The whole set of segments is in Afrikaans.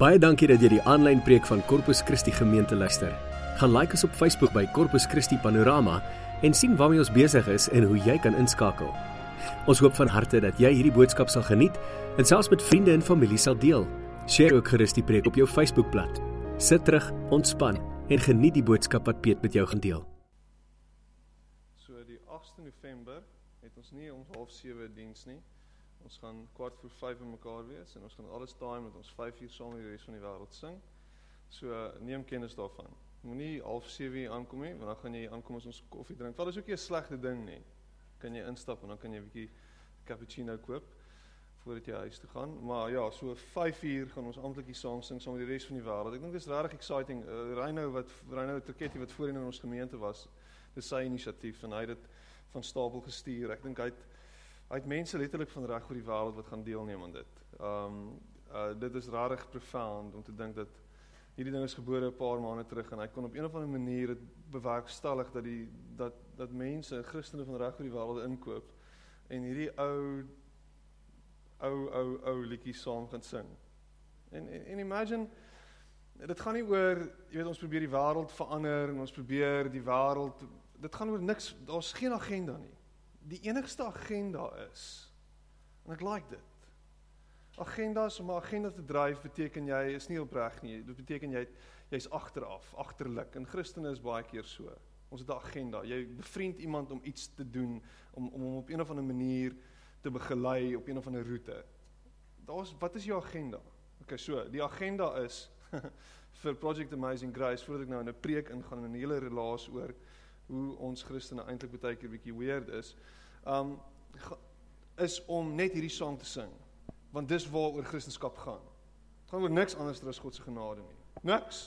Baie dankie dat jy die aanlyn preek van Corpus Christi gemeente luister. Gaan like ons op Facebook by Corpus Christi Panorama en sien waarmee ons besig is en hoe jy kan inskakel. Ons hoop van harte dat jy hierdie boodskap sal geniet en selfs met vriende en familie sal deel. Deel ook gerus die preek op jou Facebookblad. Sit terug, ontspan en geniet die boodskap wat Piet met jou gaan deel. So die 8de November het ons nie ons half 7 diens nie. Ons gaan kwart voor 5 in mekaar wees en ons gaan alles daai met ons 5 uur saam met die res van die wêreld sing. So neem kennis daarvan. Moenie half 7 uur aankom nie, want dan gaan jy aankom as ons koffie drink. Val is ook 'n slegte ding nie. Kan jy instap en dan kan jy 'n bietjie cappuccino koop voordat jy huis toe gaan. Maar ja, so 5 uur gaan ons amptelik hier saam sing saam met die res van die wêreld. Ek dink dit is regtig exciting. Uh, Reino wat Reino Turketti wat voorheen in ons gemeente was, dis sy inisiatief en hy het dit van stapel gestuur. Ek dink hy het het mense letterlik van reg oor die wêreld wat gaan deelneem aan dit. Um uh dit is regtig profound om te dink dat hierdie ding is gebore 'n paar maande terug en hy kon op een of ander manier dit bewerkstellig dat die dat dat mense Christene van reg oor die wêreld inkoop en hierdie ou ou ou ou liedjie saam gaan sing. En en, en imagine dit gaan nie oor jy weet ons probeer die wêreld verander en ons probeer die wêreld dit gaan oor niks daar's geen agenda nie die enigste agenda is en ek like dit. Agendas om 'n agenda te dryf beteken jy is nie opreg nie. Dit beteken jy jy's agteraf, agterlik. En Christene is baie keer so. Ons het 'n agenda. Jy bevriend iemand om iets te doen om om hom op een of ander manier te begelei op een of ander roete. Daar's wat is jou agenda? Okay, so, die agenda is vir Project Amazing Grace voordat ek nou in 'n preek ingaan en 'n hele relaas oor hoe ons Christene eintlik baie keer bietjie weird is um is om net hierdie sang te sing. Want dis waaroor Christendom gaan. Dit gaan oor niks anders as God se genade nie. Niks.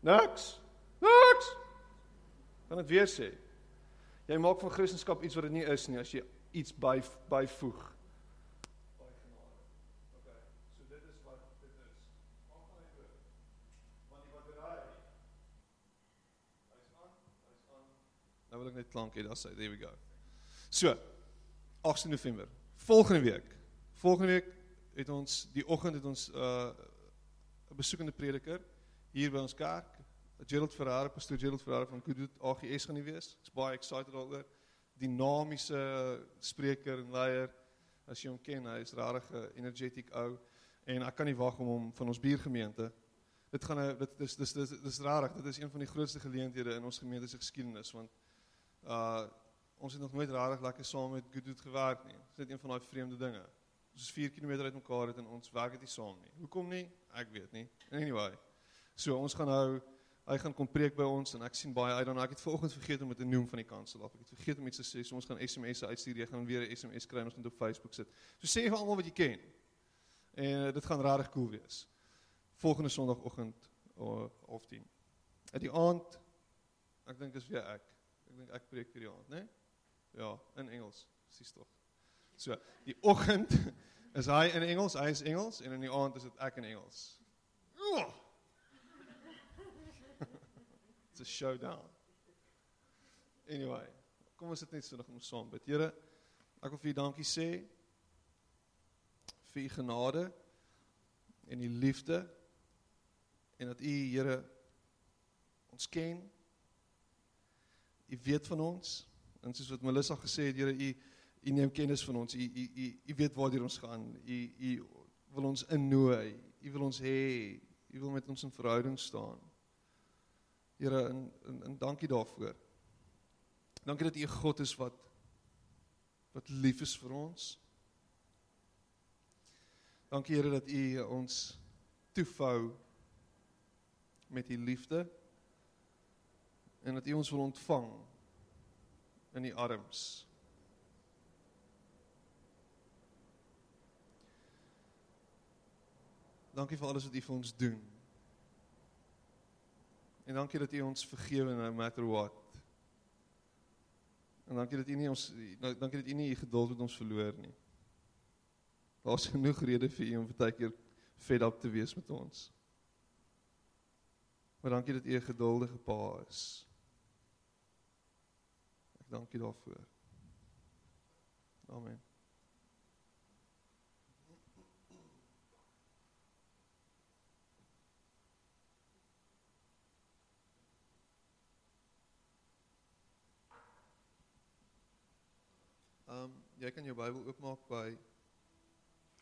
Niks. Niks. Kan dit weer sê? Jy maak van Christendom iets wat dit nie is nie as jy iets by byvoeg. Nou wil ek net klank hê, daar's hy. There we go. So, 8 November. Volgende week. Volgende week het ons die oggend het ons 'n uh, besoekende prediker hier by ons kerk. Gerald Ferrara, pastoor Gerald Ferrara van Kudut AGS gaan hy wees. Ek's baie excited daaroor. Dinamiese spreker en leier. As jy hom ken, hy is regtig 'n energetic ou en ek kan nie wag om hom van ons buurgemeente. Dit gaan 'n dit is dis dis dis regtig, dit is een van die grootste geleenthede in ons gemeente se geskiedenis want uh ons het nog nooit regtig lekker saam met Goodwood gewerk nie. Dit is een van daai vreemde dinge. Ons is 4 km uit mekaar uit en ons werk dit nie saam nie. Hoekom nie? Ek weet nie. Anyway. So ons gaan nou hy gaan kom preek by ons en ek sien baie uit daarna. Ek het vanoggend vergeet om dit te noem van die kansel af. Ek het vergeet om iets te sê. So ons gaan SMS'e uitstuur. Jy gaan weer 'n SMS kry en ons gaan dit op Facebook sit. So sê vir almal wat jy ken. En uh, dit gaan regtig cool wees. Volgende Sondagoggend of 10. Uit die aand ek dink is weer ek. Dink ek preek vir die aand, né? Nee? Ja, in Engels, sies tog. So, die oggend is hy in Engels, hy is Engels en in die aand is dit ek in Engels. It's a showdown. Anyway, kom ons sit net so nog om saam bid. Here, ek wil vir U dankie sê vir U genade en U liefde en dat U Here ons ken. U weet van ons. En soos wat Melissa gesê het, Here, u u neem kennis van ons. U u u u weet waartoe ons gaan. U u wil ons innooi. U wil ons hê. U wil met ons in verhouding staan. Here, en, en en dankie daarvoor. Dankie dat u 'n God is wat wat lief is vir ons. Dankie Here dat u ons toefou met u liefde en dat u ons wil ontvang in die arms. Dankie vir alles wat U vir ons doen. En dankie dat U ons vergewe no matter what. En dankie dat U nie ons nou, dankie dat U nie U geduld met ons verloor nie. Daar's genoeg redes vir U om baie keer fed up te wees met ons. Maar dankie dat U 'n geduldige Pa is dankie daarvoor. Amen. Ehm um, jy kan jou Bybel oopmaak by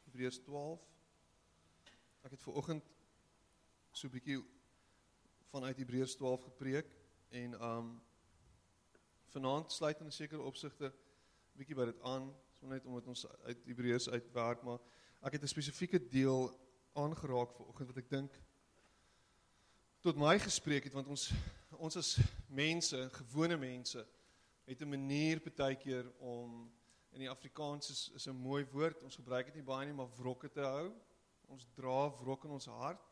Hebreërs 12. Ek het ver oggend so 'n bietjie vanuit Hebreërs 12 gepreek en ehm um, vanaand sluit in 'n sekere opsigte bietjie by dit aan, so net omdat ons uit Hebreërs uitwerk, maar ek het 'n spesifieke deel aangeraak ver oggend wat ek dink tot my gespreek het want ons ons as mense, gewone mense, het 'n manier partykeer om in die Afrikaans is is 'n mooi woord. Ons gebruik dit nie baie nie, maar wrokke te hou. Ons dra wrok in ons hart.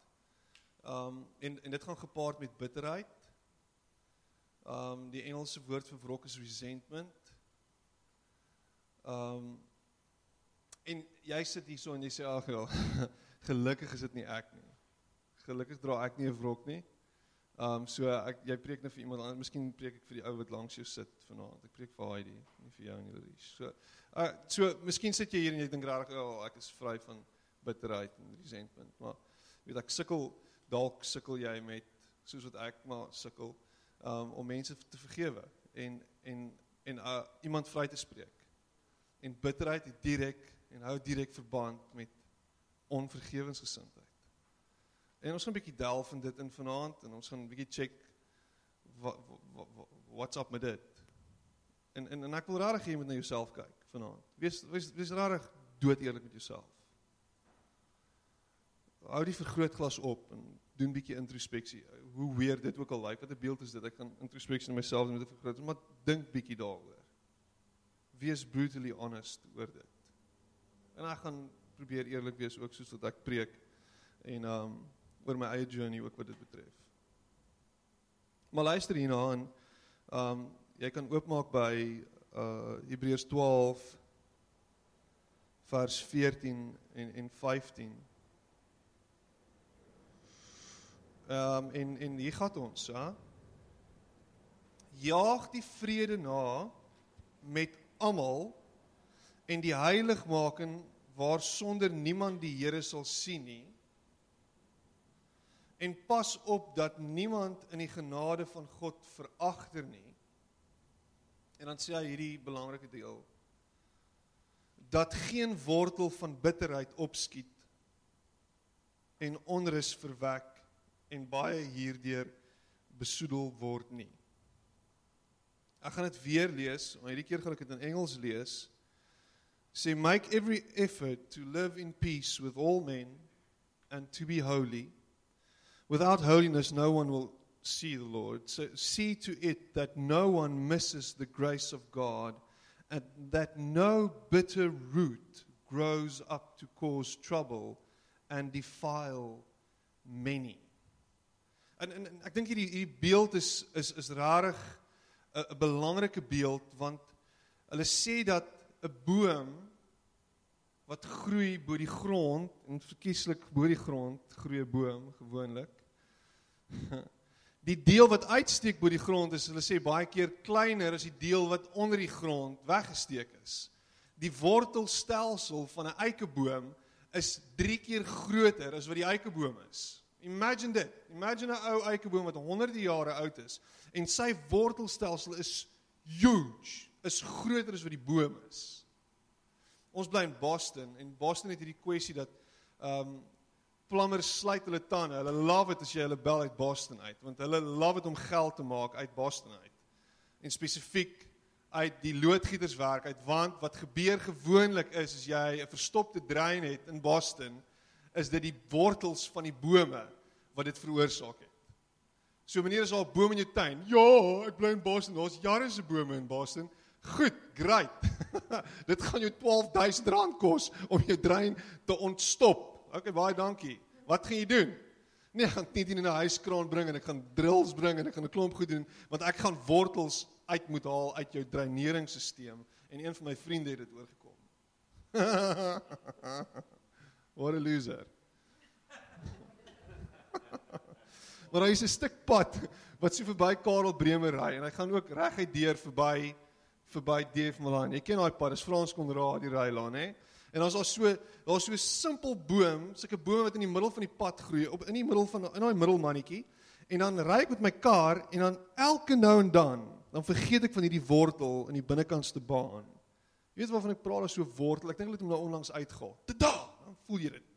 Um en en dit gaan gepaard met bitterheid. Um die Engelse woord vir wrok is resentment. Um en jy sit hier so en jy sê ag ja, gelukkig is dit nie ek nie. Gelukkig dra ek nie 'n wrok nie. Um so ek jy preek nou vir iemand anders, miskien preek ek vir die ou wat langs jou sit vanaand. Ek preek vir Heidi, nie vir jou nie, Lies. So uh so miskien sit jy hier en jy dink regtig, "O, oh, ek is vry van bitterheid en resentment." Maar weet ek sukkel dalk sukkel jy met soos wat ek maar sukkel um om mense te vergewe en en en uh iemand vry te spreek. En bitterheid het direk en hou direk verband met onvergewensgesindheid. En ons gaan 'n bietjie delf in dit in vanaand en ons gaan 'n bietjie check wat what's up met dit. En en en ek wil regtig hê jy moet na jouself kyk vanaand. Wees wees wees regtig dood eerlik met jouself. Hou die vergrootglas op en doen bietjie introspeksie. Hoe weer dit ook al lyk, wat 'n beeld is dit? Ek gaan introspeksie na myself doen met 'n vergroot, maar dink bietjie daaroor. Wees brutally honest oor dit. En ek gaan probeer eerlik wees ook soos wat ek preek en um oor my eie journey ook wat dit betref. Maar luister hierna en um jy kan oopmaak by uh Hebreërs 12 vers 14 en en 15. Um en en hier gaan ons, hè? Jaag die vrede na met almal en die heiligmaking waar sonder niemand die Here sal sien nie en pas op dat niemand in die genade van God veragter nie. En dan sê hy hierdie belangrike deel dat geen wortel van bitterheid opskiet en onrus verwek en baie hierdeur besoedel word nie. Ek gaan dit weer lees, maar hierdie keer gaan ek dit in Engels lees. Say make every effort to live in peace with all men and to be holy. Without holiness, no one will see the Lord. So see to it that no one misses the grace of God and that no bitter root grows up to cause trouble and defile many. En, en, en ek dink hierdie hierdie beeld is is is rarig 'n belangrike beeld want hulle sê dat 'n boom wat groei bo die grond en verkieslik bo die grond groei 'n boom gewoonlik Die deel wat uitsteek bo die grond is, hulle sê baie keer kleiner as die deel wat onder die grond weggesteek is. Die wortelstelsel van 'n eikeboom is 3 keer groter as wat die eikeboom is. Imagine dit. Imagine 'n ou eikeboom wat honderde jare oud is en sy wortelstelsel is huge, is groter as wat die boom is. Ons bly in Boston en Boston het hierdie kwessie dat ehm um, Plumbers sluit hulle tande. Hulle love dit as jy hulle bel uit Boston uit, want hulle love dit om geld te maak uit Boston uit. En spesifiek uit die loodgieterswerk uit, want wat gebeur gewoonlik is as jy 'n verstopte drein het in Boston, is dit die wortels van die bome wat dit veroorsaak het. So meneer is al 'n boom in jou tuin. Ja, ek bly in Boston. Daar's jare se bome in Boston. Goed, great. dit gaan jou R12000 kos om jou drein te ontstop. Okay, baie dankie. Wat gaan jy doen? Nee, ek gaan net in 'n huiskraan bring en ek gaan drills bring en ek gaan 'n klomp goed doen want ek gaan wortels uit moet haal uit jou dreineringsstelsel en een van my vriende het dit oorgekom. What a loser. maar hy is 'n stuk pad wat so verby Karel Bremer ry en hy gaan ook reguit deur verby verby DF Milan. Jy ken daai pad, dis Frans Konrad die rylaan, hè? En ons is so daar's so 'n simpel boom, sulke bome wat in die middel van die pad groei, op in die middel van in daai middelmannetjie. En dan ry ek met my kar en dan elke nou en dan, dan vergeet ek van hierdie wortel in die binnekantste baan. Jy weet waarvan ek praat as so wortel. Ek dink hulle het hom nou onlangs uitgehaal. Tada! Voel jy dit.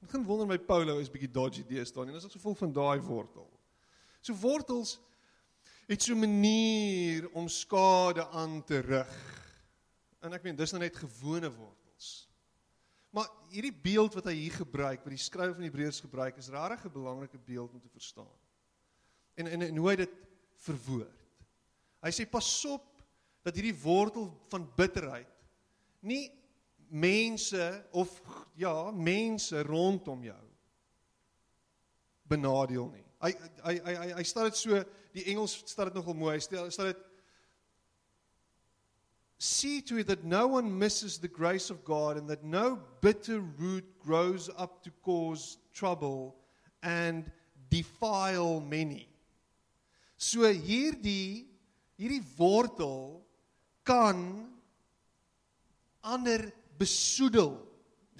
Ek begin wonder my Paulo is bietjie dodgy deesdae en dit is as gevolg van daai wortel. So wortels het so 'n manier om skade aan te rig. En ek meen dis nou net gewone wortels. Maar hierdie beeld wat hy hier gebruik, wat die skrywer van Hebreërs gebruik, is regtig 'n belangrike beeld om te verstaan. En en, en hoe hy dit verwoord. Hy sê pas op dat hierdie wortel van bitterheid nie mense of ja, mense rondom jou benadeel nie. Hy hy hy hy, hy stel dit so, die Engels stel dit nogal mooi. Hy stel stel dit See to it that no one misses the grace of God and that no bitter root grows up to cause trouble and defile many. So hierdie hierdie wortel kan ander besoedel.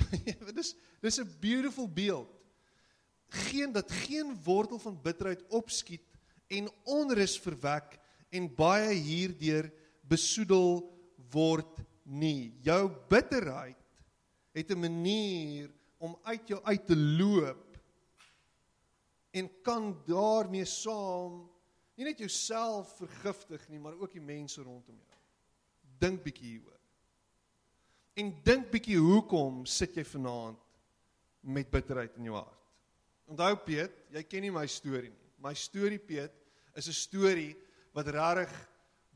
dis dis 'n beautiful beeld. Geen dat geen wortel van bitterheid opskiet en onrus verwek en baie hierdeur besoedel word nie. Jou bitterheid het 'n manier om uit jou uit te loop en kan daarmee saam nie net jouself vergiftig nie, maar ook die mense rondom jou. Dink bietjie hieroor. En dink bietjie hoekom sit jy vanaand met bitterheid in jou hart? Onthou Piet, jy ken nie my storie nie. My storie Piet is 'n storie wat regtig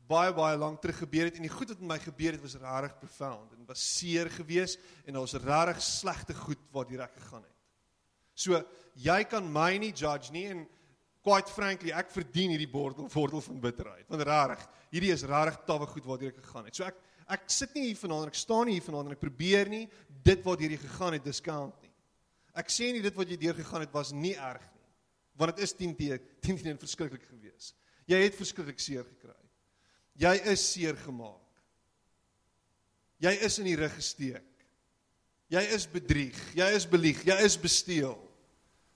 baie baie lank terug gebeur het en die goed wat met my gebeur het was regtig profound en was seer geweest en daar was regtig slegte goed wat direk gegaan het. So jy kan my nie judge nie en quite frankly, ek verdien hierdie bordel wortel van bitterheid. Want regtig, hierdie is regtig tawwe goed waartoe ek gegaan het. So ek ek sit nie hier vanaand, ek staan nie hier vanaand en ek probeer nie dit wat hierdie gegaan het discount nie. Ek sê nie dit wat jy deur gegaan het was nie erg nie. Want dit is 10 te 10 teen verskriklik geweest. Jy het verskriklik seer gekry. Jy is seer gemaak. Jy is in die rug gesteek. Jy is bedrieg, jy is belieg, jy is besteel.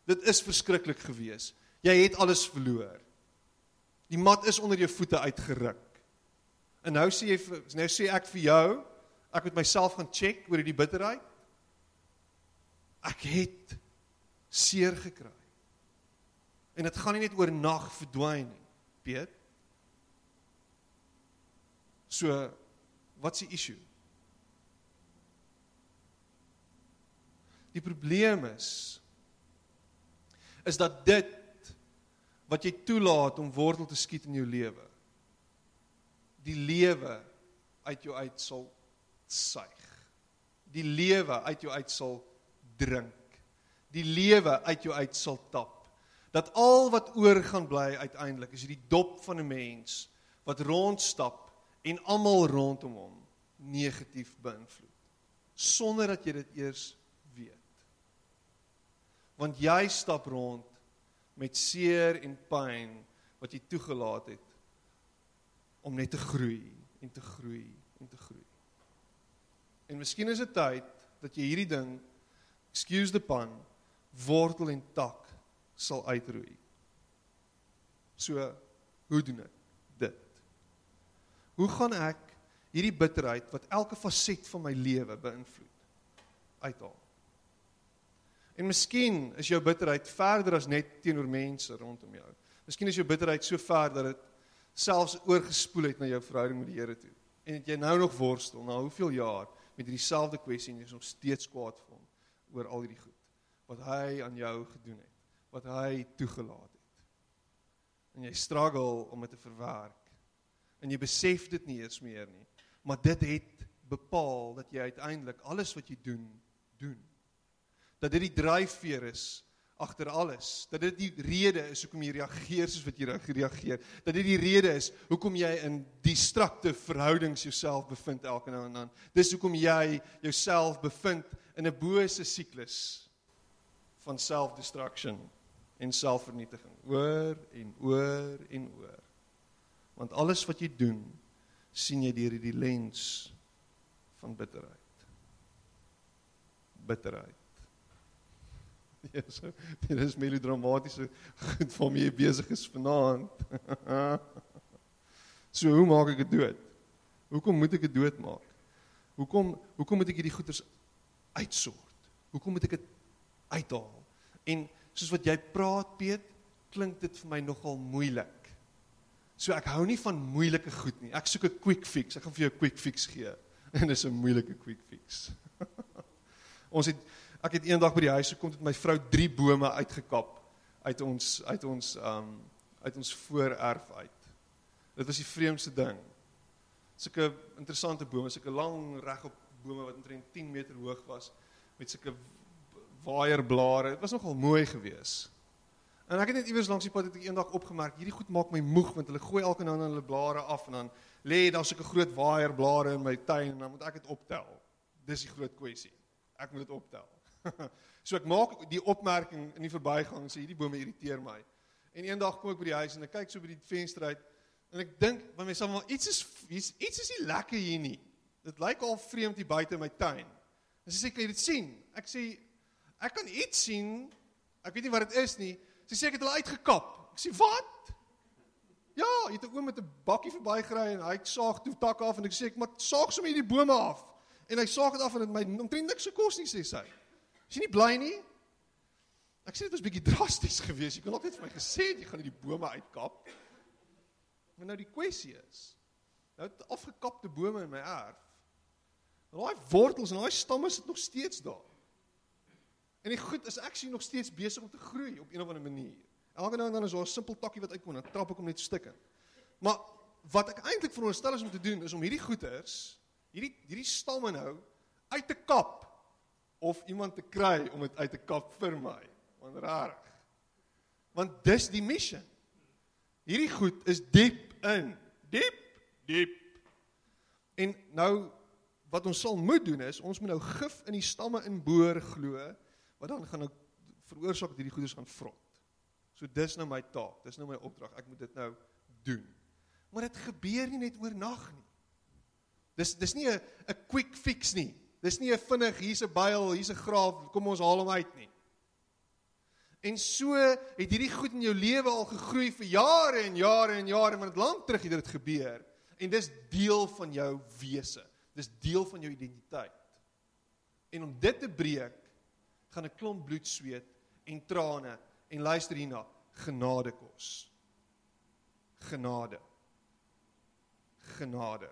Dit is verskriklik geweest. Jy het alles verloor. Die mat is onder jou voete uitgeruk. En nou sê jy nou sê ek vir jou, ek moet myself gaan check oor hierdie bitterheid. Ek het seer gekry. En dit gaan nie net oor nag verdwyn nie, Piet. So wat's die issue? Die probleem is is dat dit wat jy toelaat om wortel te skiet in jou lewe. Die lewe uit jou uit sal suig. Die lewe uit jou uit sal drink. Die lewe uit jou uit sal tap. Dat al wat oor gaan bly uiteindelik is die dop van 'n mens wat rondstap en almal rondom hom negatief beïnvloed sonder dat jy dit eers weet. Want jy stap rond met seer en pyn wat jy toegelaat het om net te groei en te groei en te groei. En miskien is dit tyd dat jy hierdie ding excuse the pun wortel en tak sal uitroei. So hoe doen ek dit? Hoe gaan ek hierdie bitterheid wat elke faset van my lewe beïnvloed uithaal? En miskien is jou bitterheid verder as net teenoor mense rondom jou. Miskien is jou bitterheid so ver dat dit selfs oorgespoel het na jou verhouding met die Here toe. En dat jy nou nog worstel na hoeveel jaar met hierdie selfde kwessie en jy's nog steeds kwaad vir hom oor al hierdie goed wat hy aan jou gedoen het, wat hy toegelaat het. En jy struggle om dit te verwerk. En jy besef dit nie eens meer nie, maar dit het bepaal dat jy uiteindelik alles wat jy doen, doen dat dit die dryfveer is agter alles. Dat dit die rede is hoekom jy reageer soos wat jy reageer. Dat dit die rede is hoekom jy in destructive verhoudings jouself bevind elke nou en dan. Dis hoekom jy jouself bevind in 'n bose siklus van self-destruction en selfvernietiging. Oor en oor en oor. Want alles wat jy doen, sien jy deur hierdie lens van bitterheid. Bitterheid. Ja, so, dit is melodramatiese goed waarmee jy besig is vanaand. so hoe maak ek dit dood? Hoekom moet ek dit doodmaak? Hoekom hoekom moet ek hierdie goeders uitsort? Hoekom moet ek dit uithaal? En soos wat jy praat, Piet, klink dit vir my nogal moeilik. So ek hou nie van moeilike goed nie. Ek soek 'n quick fix. Ek gaan vir jou 'n quick fix gee. En dis 'n moeilike quick fix. ons het ek het eendag by die huis gekom met my vrou drie bome uitgekap uit ons uit ons um uit ons voorerf uit. Dit was die vreemdste ding. Sulke interessante bome, sulke lang regop bome wat omtrent 10 meter hoog was met sulke waaierblare. Dit was nogal mooi geweest. En ek het net iewers langs die pad het ek eendag opgemerk, hierdie goed maak my moeg want hulle gooi elke nou dan hulle blare af en dan lê daar sulke groot waaierblare in my tuin en dan moet ek dit optel. Dis die groot kwessie. Ek moet dit optel. so ek maak die opmerking in die verbygang sê hierdie bome irriteer my. En eendag kom ek by die huis en ek kyk so by die venster uit en ek dink by myself maar iets is iets is nie lekker hier nie. Dit lyk al vreemd hier buite in my tuin. En sy sê kan jy dit sien? Ek sê ek kan iets sien. Ek weet nie wat dit is nie. Sy sê ek het hulle uitgekap. Ek sê wat? Ja, jy het 'n oom met 'n bakkie verbygery en hy saag toe takke af en ek sê ek moet saag sommer hierdie bome af. En hy saag dit af en dit my omtrent niks gekos nie sê sy. Is jy nie bly nie? Ek sê dit was bietjie drasties geweest. Jy kon ook net vir my gesê jy gaan hierdie bome uitkap. Maar nou die kwessie is, nou het afgekapte bome in my erf. En daai wortels en daai stamme sit nog steeds daar. En die goed is actually nog steeds besig om te groei op een of ander manier. Elke nou en dan is daar 'n simpel takkie wat uitkom en dan trap ek hom net stukke. Maar wat ek eintlik veronderstel is om te doen is om hierdie goeters, hierdie hierdie stamme nou uit te kap of iemand te kry om dit uit te kap vir my. Want rarig. Want dis die missie. Hierdie goed is diep in, diep, diep. En nou wat ons sal moet doen is ons moet nou gif in die stamme inboor glo wat dan gaan nou veroorsaak dat hierdie goeders gaan vrot. So dis nou my taak, dis nou my opdrag. Ek moet dit nou doen. Maar dit gebeur nie net oornag nie. Dis dis nie 'n 'n quick fix nie. Dis nie 'n vinnig hier's 'n byl, hier's 'n graaf, kom ons haal hom uit nie. En so het hierdie goed in jou lewe al gegroei vir jare en jare en jare, want lank terug het dit gebeur. En dis deel van jou wese. Dis deel van jou identiteit. En om dit te breek, gaan 'n klomp bloed sweet en trane en luister hierna, genade kos. Genade. Genade.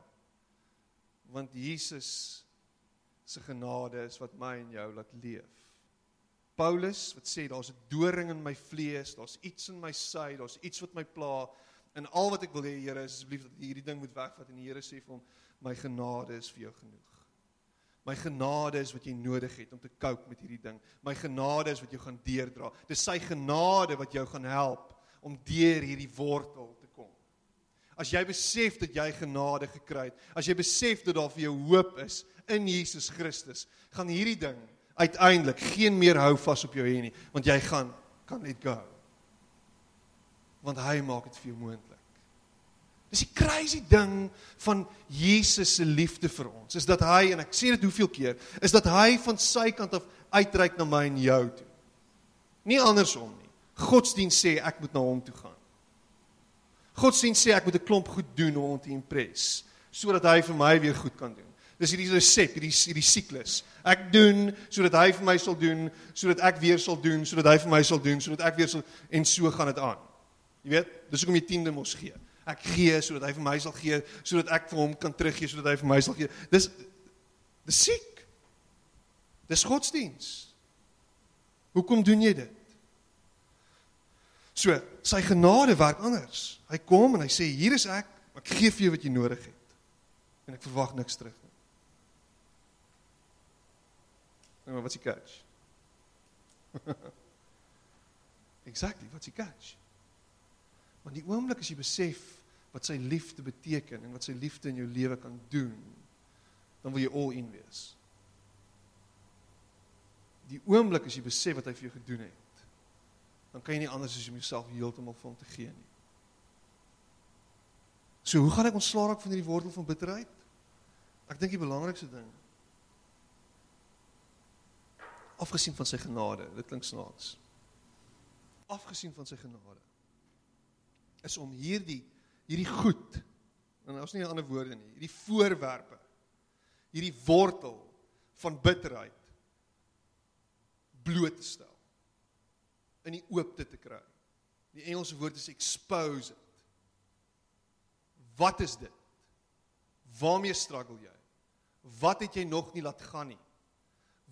Want Jesus se genade is wat my en jou laat leef. Paulus wat sê daar's 'n doring in my vlees, daar's iets in my sy, daar's iets wat my pla en al wat ek wil hê Here is asseblief dat hierdie ding moet wegvat en die Here sê vir hom my genade is vir jou genoeg. My genade is wat jy nodig het om te cope met hierdie ding. My genade is wat jou gaan deurdra. Dis sy genade wat jou gaan help om deur hierdie wortel. As jy besef dat jy genade gekry het, as jy besef dat daar vir jou hoop is in Jesus Christus, gaan hierdie ding uiteindelik geen meer hou vas op jou hê nie, want jy gaan kan let go. Want hy maak dit vir jou moontlik. Dis die crazy ding van Jesus se liefde vir ons. Is dat hy en ek sê dit hoeveel keer, is dat hy van sy kant af uitreik na my en jou toe. Nie andersom nie. Godsdienst sê ek moet na hom toe gaan. Godsdienst sê ek moet 'n klomp goed doen om hom te impress sodat hy vir my weer goed kan doen. Dis hierdie resep, hierdie hierdie siklus. Ek doen sodat hy vir my sal doen, sodat ek weer sal doen, sodat hy vir my sal doen, sodat ek weer sal en so gaan dit aan. Jy weet, dis hoekom jy tiende mos gee ek gee sodat hy vir my sal gee, sodat ek vir hom kan teruggee sodat hy vir my sal gee. Dis dis siek. Dis godsdiens. Hoekom doen jy dit? So, sy genade werk anders. Hy kom en hy sê hier is ek, ek gee vir jou wat jy nodig het. En ek verwag niks terug nie. Nou, wat is die catch? exactly, wat is die catch? Want die oomblik as jy besef wat sy liefde beteken en wat sy liefde in jou lewe kan doen, dan wil jy all in wees. Die oomblik as jy besef wat hy vir jou gedoen het, dan kan jy nie anders as om jouself heeltemal vir hom te gee nie. So hoe gaan ek ontslaa raak van hierdie wortel van bitterheid? Ek dink die belangrikste ding afgesien van sy genade, dit klink snaaks. Afgesien van sy genade is om hierdie hierdie goed en ons nie 'n ander woorde nie, hierdie voorwerpe. hierdie wortel van bitterheid bloot te stel. In die oopte te kry. Die Engelse woord is expose it. Wat is dit? Waarmee struggle jy? Wat het jy nog nie laat gaan nie?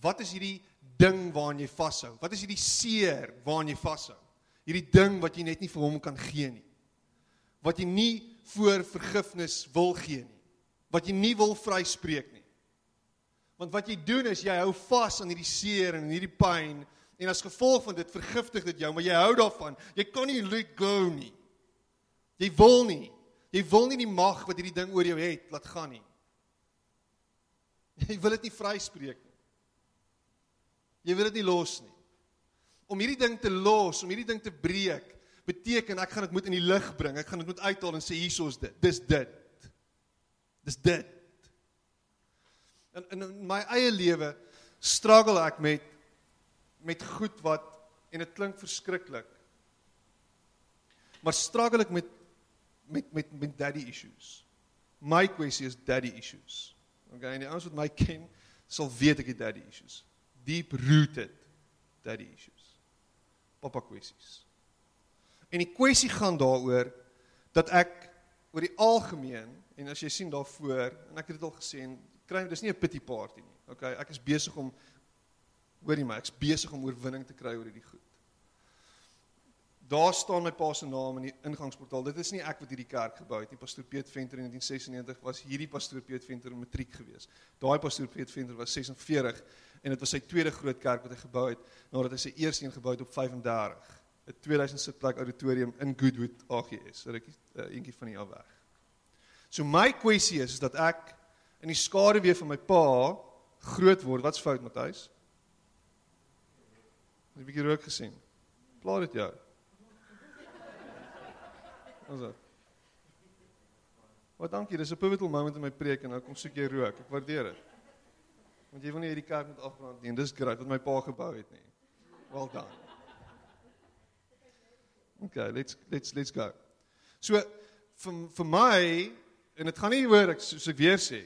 Wat is hierdie ding waaraan jy vashou? Wat is hierdie seer waaraan jy vashou? Hierdie ding wat jy net nie vir hom kan gee nie. Wat jy nie voor vergifnis wil gee nie. Wat jy nie wil vryspreek nie. Want wat jy doen is jy hou vas aan hierdie seer en hierdie pyn en as gevolg van dit vergiftig dit jou, maar jy hou daarvan. Jy kan nie let go nie. Jy wil nie. Jy wil nie die mag wat hierdie ding oor jou het laat gaan nie. Jy wil dit nie vryspreek nie. Jy wil dit nie los nie. Om hierdie ding te los, om hierdie ding te breek, beteken ek gaan dit moet in die lig bring. Ek gaan dit moet uithaal en sê hierso's dit. Dis dit. Dis dit. In in my eie lewe struggle ek met met goed wat en dit klink verskriklik. Maar struggle ek met met met met daddy issues. My kwessie is daddy issues. Okay, en die ouens wat my ken sal weet ek het daddy issues. Deep rooted daddy issues. Papa kwessies. En die kwessie gaan daaroor dat ek oor die algemeen en as jy sien daarvoor en ek het dit al gesê en kry dis nie 'n pity party nie. Okay, ek is besig om hoorie my, ek's besig om oorwinning te kry oor hierdie goed. Daar staan my pa se naam in die ingangsportaal. Dit is nie ek wat hierdie kerk gebou het nie. Pastoor Piet Venter in 1996 was hierdie pastoor Piet Venter in matriek gewees. Daai pastoor Piet Venter was 46 en dit was sy tweede groot kerk wat hy gebou het nadat hy sy eerste een gebou het op 35. 'n 2000 sitplek auditorium in Goodwood AGS. Ek uh, eentjie van die af weg. So my kwessie is, is dat ek in die skaduwee van my pa groot word. Wat's fout huis? 'n bietjie rook gesien. Plaat dit jou. Ons het. Wat dankie, dis 'n pivotal moment in my preek en nou kom soek jy rook. Ek waardeer dit. Want jy wil nie hierdie kerk met afbrand nie. Dis great wat my pa gebou het nie. Well done. Okay, let's let's let's go. So vir vir my en dit gaan nie oor ek soos ek weer sê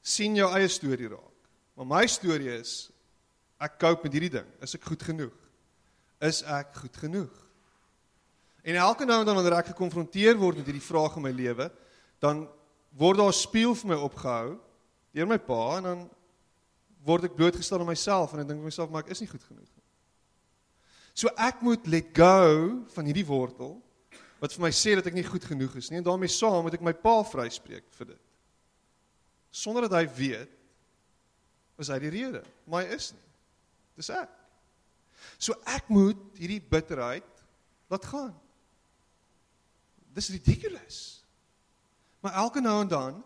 sien jou eie storie raak. Maar my storie is ek cope met hierdie ding. Is ek goed genoeg? Is ek goed genoeg? En elke nou en dan wanneer ek gekonfronteer word met hierdie vraag in my lewe, dan word daar 'n spieël vir my opgehou deur my pa en dan word ek blootgestel aan myself en ek dink myself maar ek is nie goed genoeg nie. So ek moet let go van hierdie wortel wat vir my sê dat ek nie goed genoeg is nie en daarmee saam moet ek my pa vryspreek vir dit. Sonder dat hy weet is hy die rede, maar hy is nie. Dis ek. So ek moet hierdie bitterheid laat gaan. Dis ridiculous. Maar elke nou en dan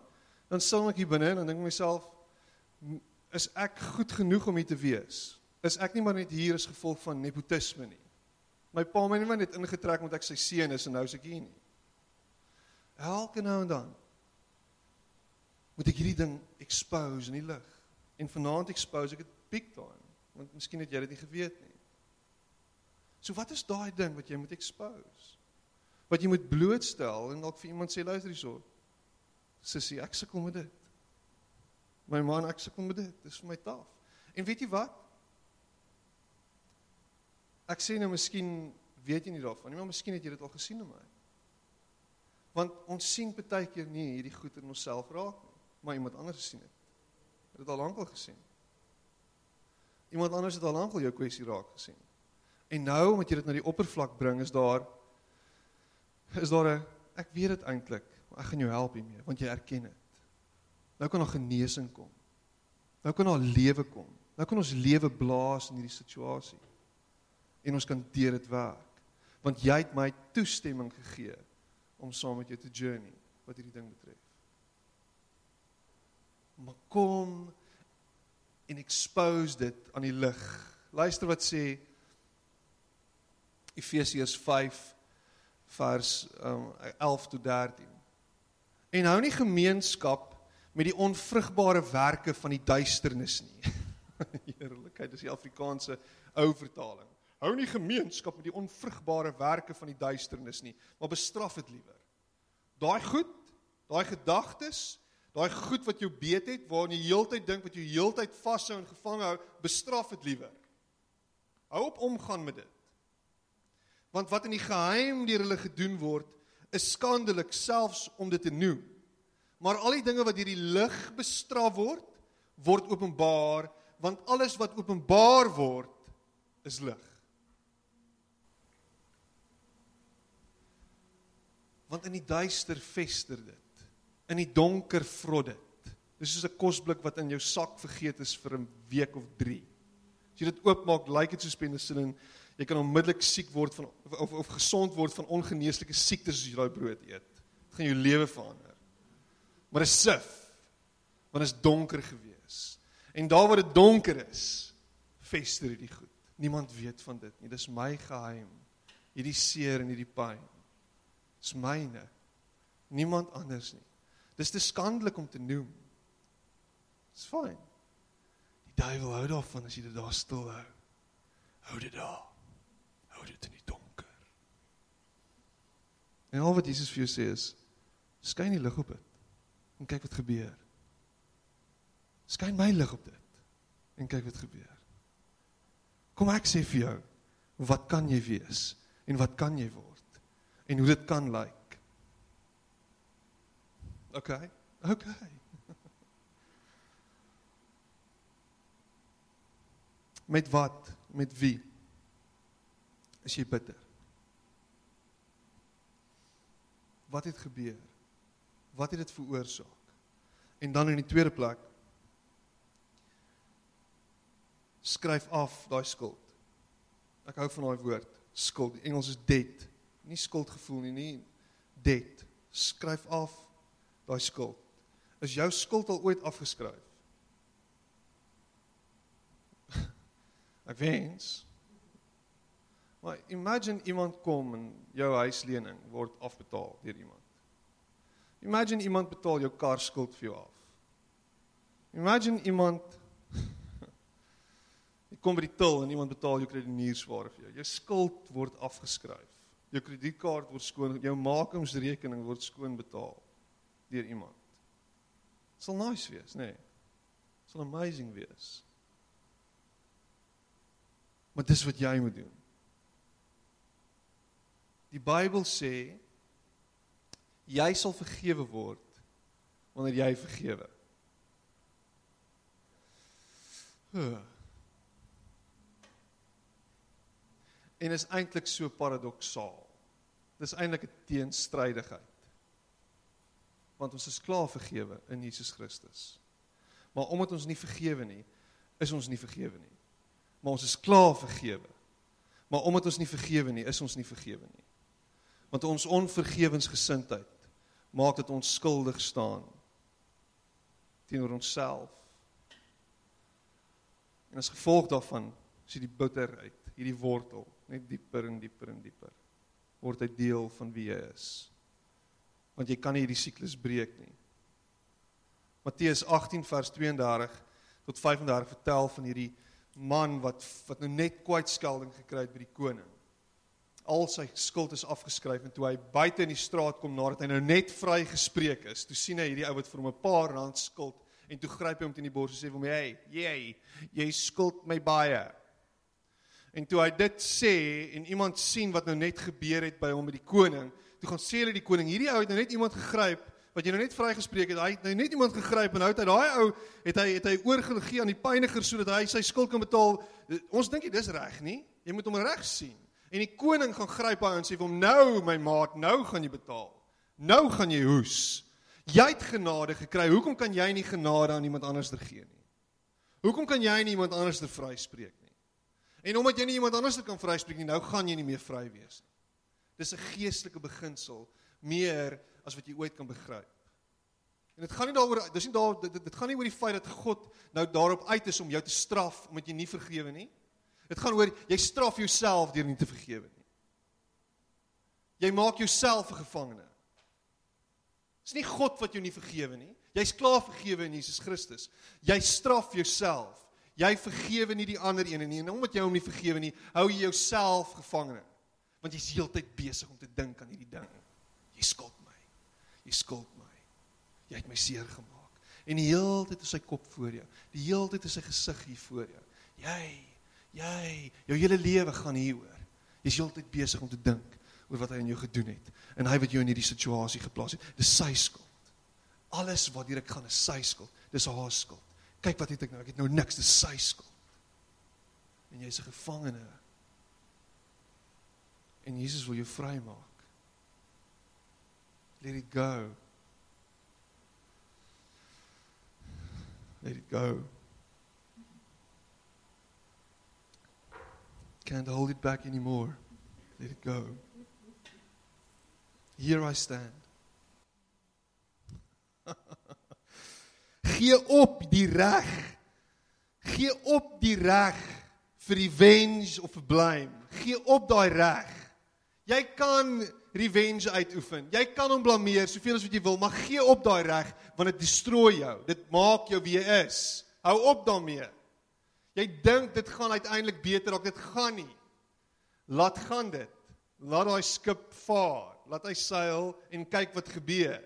dan sal ek hier binne en dan dink myself is ek goed genoeg om hier te wees? Is ek nie maar net hier as gevolg van nepotisme nie? My pa my nie maar net ingetrek omdat ek sy seun is en nou is ek hier nie. Elke nou en dan moet ek hierdie ding expose in die lig. En vanaand expose ek dit big time want miskien het jy dit nie geweet nie. So wat is daai ding wat jy moet expose? Wat jy moet blootstel en dalk vir iemand sê luister hierso. Sissie, ek sukkel met dit. My man, ek sukkel met dit. Dit is vir my taaf. En weet jy wat? Ek sê nou miskien weet jy nie daarvan nie, maar miskien het jy dit al gesien in my. Want ons sien baie keer nie hierdie goed in onsself raak nie, maar iemand anders sien dit. Het dit al lankal gesien. Iemand anders het al lank al jou kwessie raak gesien. En nou omdat jy dit na die oppervlak bring, is daar is daar 'n ek weet dit eintlik, maar ek gaan jou help hiermee want jy erken dit. Nou kan daar genesing kom. Nou kan daar lewe kom. Nou kan ons lewe blaas in hierdie situasie. En ons kan deur dit werk. Want jy het my toestemming gegee om saam met jou te journey wat hierdie ding betref. Maar kom en expose dit aan die lig. Luister wat sê Efesiërs 5 vers um, 11 tot 13. En hou nie gemeenskap met die onvrugbare werke van die duisternis nie. Heerlikheid, dis die Afrikaanse ou vertaling. Hou nie gemeenskap met die onvrugbare werke van die duisternis nie, maar bestraf dit liewer. Daai goed, daai gedagtes, Daai goed wat jou beet het, waarin jy heeltyd dink wat jy heeltyd vashou en gevang hou, bestraf dit liewer. Hou op omgaan met dit. Want wat in die geheim deur hulle gedoen word, is skandelik selfs om dit te noem. Maar al die dinge wat deur die lig bestraf word, word openbaar, want alles wat openbaar word, is lig. Want in die duister vester dit. In die donker vrot dit. Dis soos 'n kosblik wat in jou sak vergeet is vir 'n week of 3. As jy dit oopmaak, lyk dit soos penicillin. Jy kan onmiddellik siek word van of of gesond word van ongeneeslike siektes as jy daai brood eet. Dit gaan jou lewe verander. Maar dit is sif. Want dit is donker gewees. En daar waar dit donker is, vester hierdie goed. Niemand weet van dit nie. Dis my geheim. Hierdie seer en hierdie pyn. Dis myne. Niemand anders nie. Dis te skandelik om te noem. Dis fyn. Die duiwel hou daarvan as jy dit daar stil hou. Hou dit daar. Hou dit in die donker. En al wat Jesus vir jou sê is skyn die lig op dit en kyk wat gebeur. Skyn my lig op dit en kyk wat gebeur. Kom ek sê vir jou, wat kan jy wees en wat kan jy word? en hoe dit kan lyk. OK. OK. Met wat? Met wie? Is jy bitter? Wat het gebeur? Wat het dit veroorsaak? En dan in die tweede plek skryf af daai skuld. Ek hou van daai woord, skuld. Die Engels is debt nie skuldgevoel nie, nie debt. Skryf af daai skuld. Is jou skuld al ooit afgeskryf? Ek wens. Maar imagine iemand kom en jou huislening word afbetaal deur iemand. Imagine iemand betaal jou kar skuld vir jou af. Imagine iemand jy kom by die til en iemand betaal jou kredieniersware vir jou. Jou skuld word afgeskryf jou kredietkaart word skoon, jou makingsrekening word skoon betaal deur iemand. Dit sal nice wees, nê? Nee. Dit sal amazing wees. Maar dis wat jy moet doen. Die Bybel sê jy sal vergewe word wanneer jy vergewe. Huh. En is eintlik so paradoksaal. Dis eintlik 'n teenstrydigheid. Want ons is klaar vergewe in Jesus Christus. Maar omdat ons nie vergewe nie, is ons nie vergewe nie. Maar ons is klaar vergewe. Maar omdat ons nie vergewe nie, is ons nie vergewe nie. Want ons onvergewensgesindheid maak dit ons skuldig staan teenoor onsself. En as gevolg daarvan dit die bitterheid, hierdie wortel net dieper en dieper en dieper word hy deel van wie jy is. Want jy kan nie hierdie siklus breek nie. Matteus 18 vers 32 tot 35 vertel van hierdie man wat wat nou net kwytskelding gekry het by die koning. Al sy skuld is afgeskryf en toe hy buite in die straat kom nadat hy nou net vrygespreek is, toe sien hy hierdie ou wat vir hom 'n paar rand skuld en toe gryp hy hom teen die bors en sê vir hom: "Hey, jy, jy skuld my baie." En toe hy dit sê en iemand sien wat nou net gebeur het by hom met die koning, toe gaan sê hulle die koning, hierdie ou het nou net iemand gegryp wat jy nou net vrygespreek het. Hy het nou net iemand gegryp en nou het hy daai ou het hy het hy oorgegee aan die pyniger sodat hy sy skuld kan betaal. Ons dink dit is reg, nie? Jy moet hom reg sien. En die koning gaan gryp hy en sê vir hom: "Nou my maat, nou gaan jy betaal. Nou gaan jy hoes. Jy het genade gekry. Hoekom kan jy nie genade aan iemand anders gee nie? Hoekom kan jy nie iemand anders vryspreek nie?" En omdat jy nie iemand anders kan vryspreek nie, nou gaan jy nie meer vry wees nie. Dis 'n geestelike beginsel meer as wat jy ooit kan begryp. En dit gaan nie daaroor dis nie daar dit, dit gaan nie oor die feit dat God nou daarop uit is om jou te straf omdat jy nie vergewe nie. Dit gaan oor jy straf jouself deur nie te vergewe nie. Jy maak jouself 'n gevangene. Dis nie God wat jou nie vergewe nie. Jy's klaar vergewe in Jesus Christus. Jy straf jouself Jy vergewe nie die ander ene nie en omdat jy hom nie vergewe nie, hou jy jouself gevangene. Want jy's heeltyd besig om te dink aan hierdie ding. Jy skuld my. Jy skuld my. Jy het my seer gemaak. En die hele tyd is sy kop voor jou. Die hele tyd is sy gesig hier voor jou. Jy, jy, jou hele lewe gaan hieroor. Jy's heeltyd besig om te dink oor wat hy aan jou gedoen het en hy wat jou in hierdie situasie geplaas het. Dis sy skuld. Alles wat hier ek gaan is sy skuld. Dis haar skuld. Kyk wat het ek nou? Ek het nou niks, dis sy skuld. En jy's 'n gevangene. En Jesus wil jou vrymaak. Let it go. Let it go. Can't hold it back anymore. Let it go. Here I stand. Gee op die reg. Gee op die reg vir revenge of vir blame. Gee op daai reg. Jy kan revenge uitoefen. Jy kan hom blameer soveel as wat jy wil, maar gee op daai reg want dit destrooi jou. Dit maak jou wie jy is. Hou op daarmee. Jy dink dit gaan uiteindelik beter raak, dit gaan nie. Laat gaan dit. Laat daai skip vaar. Laat hy seil en kyk wat gebeur.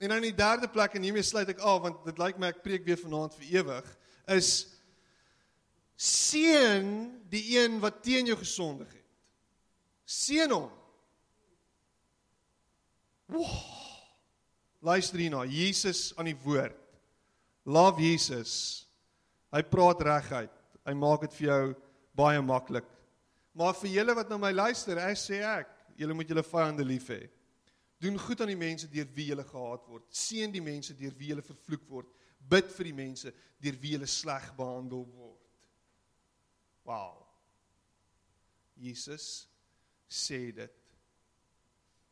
En dan in die derde plek en hiermee sluit ek af want dit lyk my ek preek weer vanaand vir ewig is seën die een wat teen jou gesondig het. Seën hom. Wow. Luister hierna, Jesus aan die woord. Love Jesus. Hy praat reguit. Hy maak dit vir jou baie maklik. Maar vir julle wat nou my luister, ek sê ek, julle moet julle vyande lief hê. Doen goed aan die mense deur wie jy gehaat word. Seën die mense deur wie jy vervloek word. Bid vir die mense deur wie jy sleg behandel word. Wow. Jesus sê dit.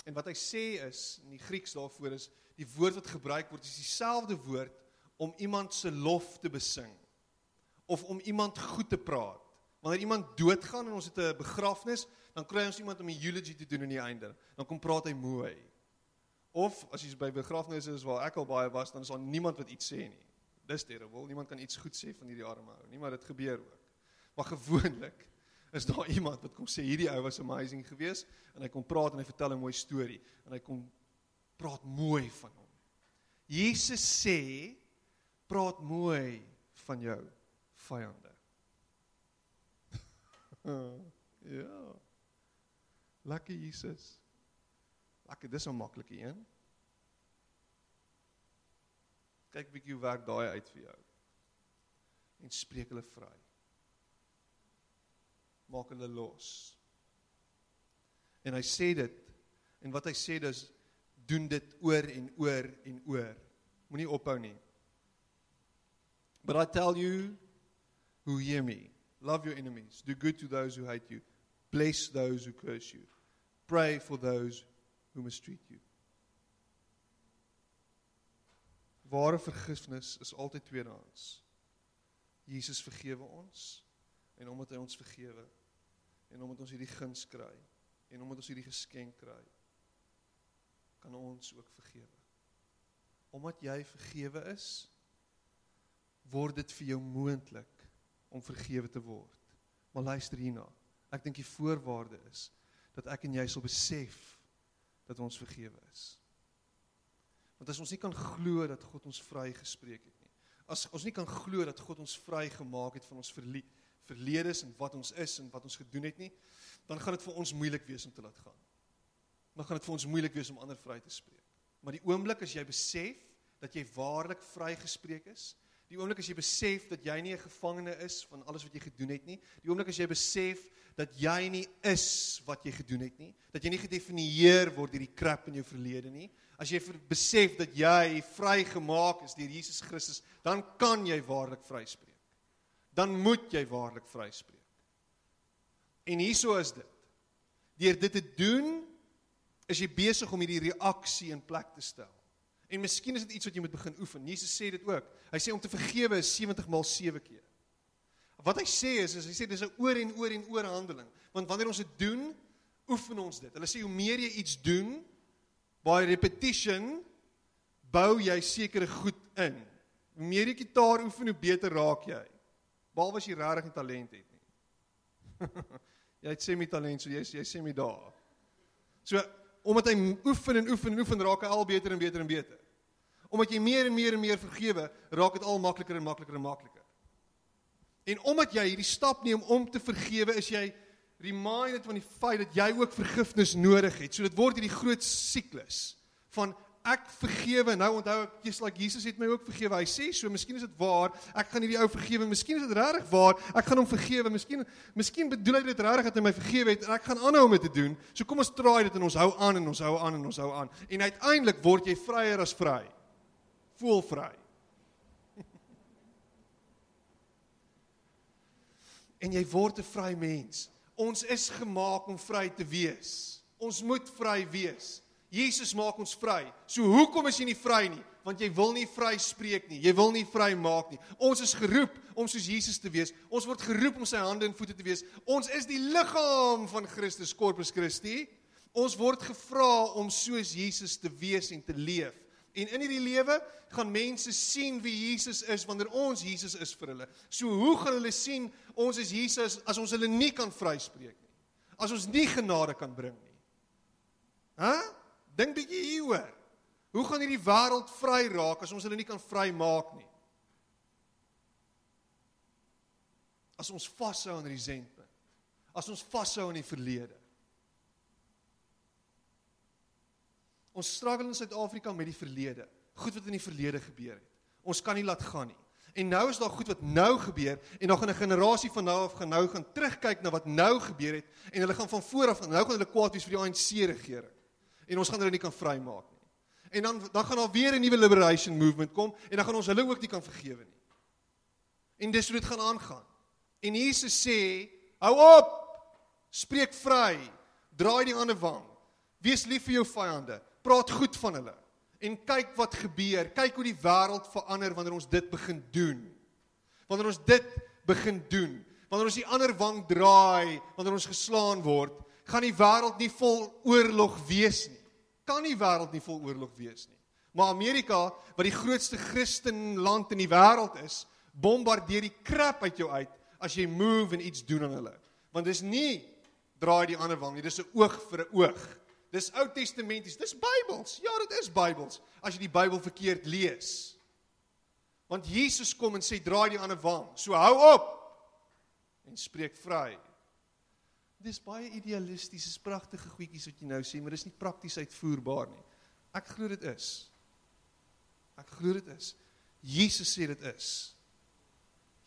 En wat hy sê is in die Grieks daarvoor is die woord wat gebruik word is dieselfde woord om iemand se lof te besing of om iemand goed te praat. Wanneer iemand doodgaan en ons het 'n begrafnis, dan kry ons iemand om 'n eulogy te doen aan die einde. Dan kom praat hy mooi. Of as jy by begrafnisse is waar ek al baie was, dan is daar niemand wat iets sê nie. Dis terrible. Niemand kan iets goed sê van hierdie arme ou nie, maar dit gebeur ook. Maar gewoonlik is daar iemand wat kom sê hierdie ou was amazing geweest en hy kom praat en hy vertel 'n mooi storie en hy kom praat mooi van hom. Jesus sê praat mooi van jou vyande. ja. Lekker Jesus. Lekker, dis 'n maklike een. Kyk bietjie hoe werk daai uit vir jou. En spreek hulle vry. Maak hulle los. En hy sê dit en wat hy sê dis doen dit oor en oor en oor. Moenie ophou nie. But I tell you who hear me, love your enemies, do good to those who hate you, bless those who curse you, pray for those who mistreat you. Ware vergifnis is altyd tweedehands. Jesus vergewe ons en omdat hy ons vergewe en omdat ons hierdie guns kry en omdat ons hierdie geskenk kry kan ons ook vergewe. Omdat jy vergewe is word dit vir jou moontlik om vergewe te word. Maar luister hierna. Ek dink die voorwaarde is dat ek en jy sal besef dat ons vergewe is. Want as ons nie kan glo dat God ons vrygespreek het nie. As ons nie kan glo dat God ons vrygemaak het van ons verledes en wat ons is en wat ons gedoen het nie, dan gaan dit vir ons moeilik wees om te laat gaan. Dan gaan dit vir ons moeilik wees om ander vry te spreek. Maar die oomblik as jy besef dat jy waarlik vrygespreek is, die oomblik as jy besef dat jy nie 'n gevangene is van alles wat jy gedoen het nie, die oomblik as jy besef dat jy nie is wat jy gedoen het nie, dat jy nie gedefinieer word deur die krap in jou verlede nie. As jy besef dat jy vrygemaak is deur Jesus Christus, dan kan jy waarlik vryspreek. Dan moet jy waarlik vryspreek. En hieso is dit. Deur dit te doen, is jy besig om hierdie reaksie in plek te stel. En miskien is dit iets wat jy moet begin oefen. Jesus sê dit ook. Hy sê om te vergewe is 70 maal 7 keer. Wat hy sê is, is hy sê dis 'n oor en oor en oor handeling. Want wanneer ons dit doen, oefen ons dit. Hulle sê hoe meer jy iets doen, by repetition bou jy sekere goed in. Hoe meer jy gitaar oefen, hoe beter raak jy. Behalwe as jy regtig talent het nie. jy het semi talent, so jy jy semi daar. So omdat hy oefen en oefen en oefen raak hy al beter en beter en beter. Omdat jy meer en meer en meer vergewe, raak dit al makliker en makliker en makliker. En omdat jy hierdie stap neem om te vergewe, is jy reminded van die feit dat jy ook vergifnis nodig het. So dit word hierdie groot siklus van ek vergewe. Nou onthou ek just like Jesus het my ook vergewe. Hy sê so, miskien is dit waar. Ek gaan hierdie ou vergewe. Miskien is dit regtig waar. Ek gaan hom vergewe. Miskien miskien bedoel hy dit regtig dat hy my vergewe het en ek gaan aanhou om dit te doen. So kom ons traai dit en ons hou aan en ons hou aan en ons hou aan. En uiteindelik word jy vryer as vry. Voel vry. en jy word 'n vry mens. Ons is gemaak om vry te wees. Ons moet vry wees. Jesus maak ons vry. So hoekom is jy nie vry nie? Want jy wil nie vry spreek nie. Jy wil nie vry maak nie. Ons is geroep om soos Jesus te wees. Ons word geroep om sy hande en voete te wees. Ons is die liggaam van Christus, Corpus Christi. Ons word gevra om soos Jesus te wees en te leef. En in hierdie lewe gaan mense sien wie Jesus is wanneer ons Jesus is vir hulle. So hoe gaan hulle sien ons is Jesus as ons hulle nie kan vryspreek nie? As ons nie genade kan bring nie. Hæ? Huh? Dink bietjie hieroor. Hoe gaan hierdie wêreld vry raak as ons hulle nie kan vrymaak nie? As ons vashou aan resentment. As ons vashou aan die verlede. Ons struggle in Suid-Afrika met die verlede. Goed wat in die verlede gebeur het. Ons kan nie laat gaan nie. En nou is daar goed wat nou gebeur en nog 'n generasie van nou af gaan nou gaan terugkyk na wat nou gebeur het en hulle gaan van voor af nou gaan hulle kwaad wees vir die ANC regering en ons gaan hulle nie kan vrymaak nie. En dan dan gaan daar weer 'n nuwe liberation movement kom en dan gaan ons hulle ook nie kan vergewe nie. En dis hoe dit gaan aangaan. En Jesus sê, hou op. Spreek vry. Draai die ander wang. Wees lief vir jou vyande. Praat goed van hulle. En kyk wat gebeur. Kyk hoe die wêreld verander wanneer ons dit begin doen. Wanneer ons dit begin doen. Wanneer ons die ander wang draai, wanneer ons geslaan word, gaan die wêreld nie vol oorlog wees nie kan nie wêreld nie vol oorlog wees nie. Maar Amerika, wat die grootste Christenland in die wêreld is, bombardeer die krap uit jou uit as jy move en iets doen aan hulle. Want dis nie draai die ander wang nie, dis 'n oog vir 'n oog. Dis Ou Testamenties, dis Bybels. Ja, dit is Bybels as jy die Bybel verkeerd lees. Want Jesus kom en sê draai die ander wang. So hou op en spreek vry. Dis baie idealisties, is pragtige goedjies wat jy nou sê, maar dis nie prakties uitvoerbaar nie. Ek glo dit is. Ek glo dit is. Jesus sê dit is.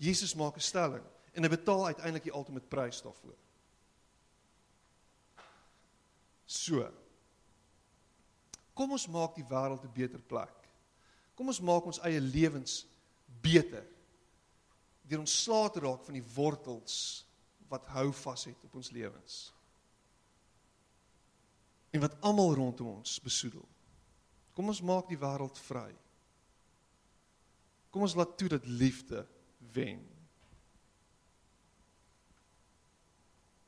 Jesus maak 'n stelling en hy betaal uiteindelik die ultimate prys daarvoor. So. Kom ons maak die wêreld 'n beter plek. Kom ons maak ons eie lewens beter. Deur ons slae te raak van die wortels wat hou vas het op ons lewens. En wat almal rondom ons besoedel. Kom ons maak die wêreld vry. Kom ons laat toe dat liefde wen.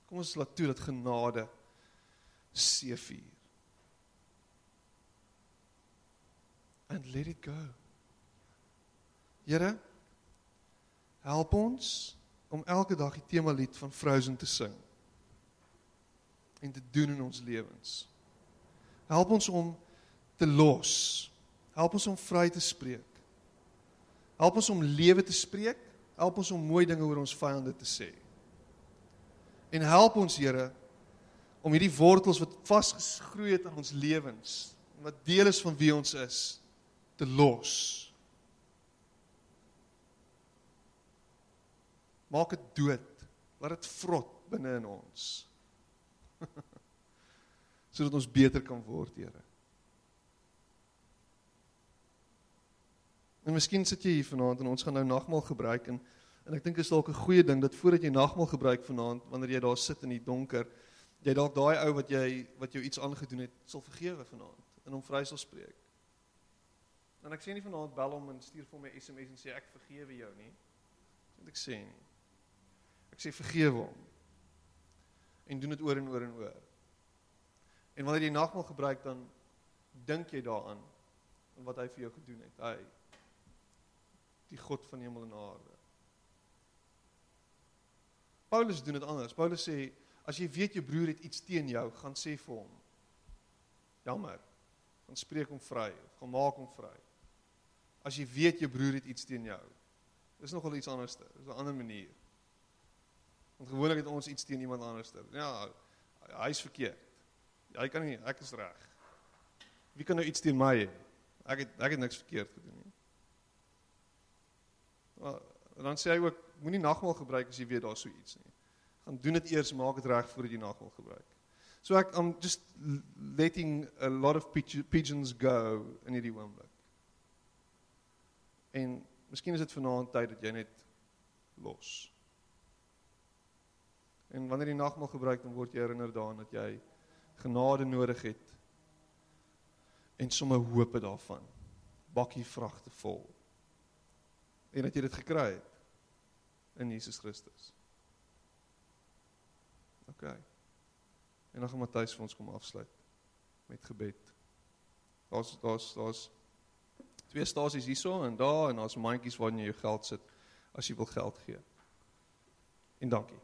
Kom ons laat toe dat genade seëvier. And let it go. Here help ons om elke dag die tema lied van Frozen te sing en te doen in ons lewens. Help ons om te los. Help ons om vry te spreek. Help ons om lewe te spreek. Help ons om mooi dinge oor ons vyande te sê. En help ons Here om hierdie wortels wat vasgegroei het aan ons lewens, wat deel is van wie ons is, te los. Maak dit dood. Laat dit vrot binne in ons. Sodat ons beter kan word, Here. En miskien sit jy hier vanaand en ons gaan nou nagmaal gebruik en en ek dink dit is dalk 'n goeie ding dat voordat jy nagmaal gebruik vanaand, wanneer jy daar sit in die donker, jy dalk daai ou wat jy wat jou iets aangedoen het, sal vergewe vanaand en hom vry sal spreek. En ek sê nie vanaand bel hom en stuur vir my SMS en sê ek vergewe jou nie. Dis wat ek sê nie. Ek sê vergewe hom. En doen dit oor en oor en oor. En wanneer jy nagmaal gebruik dan dink jy daaraan en wat hy vir jou gedoen het. Hy die God van hemel en aarde. Paulus doen dit anders. Paulus sê as jy weet jou broer het iets teen jou, gaan sê vir hom. Jammer. Gaan spreek hom vry of gaan maak hom vry. as jy weet jou broer het iets teen jou. Dis nogal iets anders. Dis 'n ander manier. Want gewoonlik het ons iets teen iemand anders. Ja, hy's verkeerd. Hy kan nie, ek is reg. Wie kan nou iets teen my hê? Ek het ek het niks verkeerd gedoen nie. Maar dan sê hy ook moenie nagmaal gebruik as jy weet daar's so iets nie. Gaan doen dit eers, maak dit reg voordat jy nagmaal gebruik. So ek I'm just letting a lot of pigeons go in hierdie oomblik. En miskien is dit vanaand tyd dat jy net los. En wanneer jy nagmaal gebruik, dan word jy herinner daaraan dat jy genade nodig het en sommer hoop daarvan. Bakkie vragte vol. En dat jy dit gekry het in Jesus Christus. OK. En dan gaan Matthys vir ons kom afsluit met gebed. Daar's daar's daar's twee stasies hierso en daar en daar's mandjies waarin jy jou geld sit as jy wil geld gee. En dankie.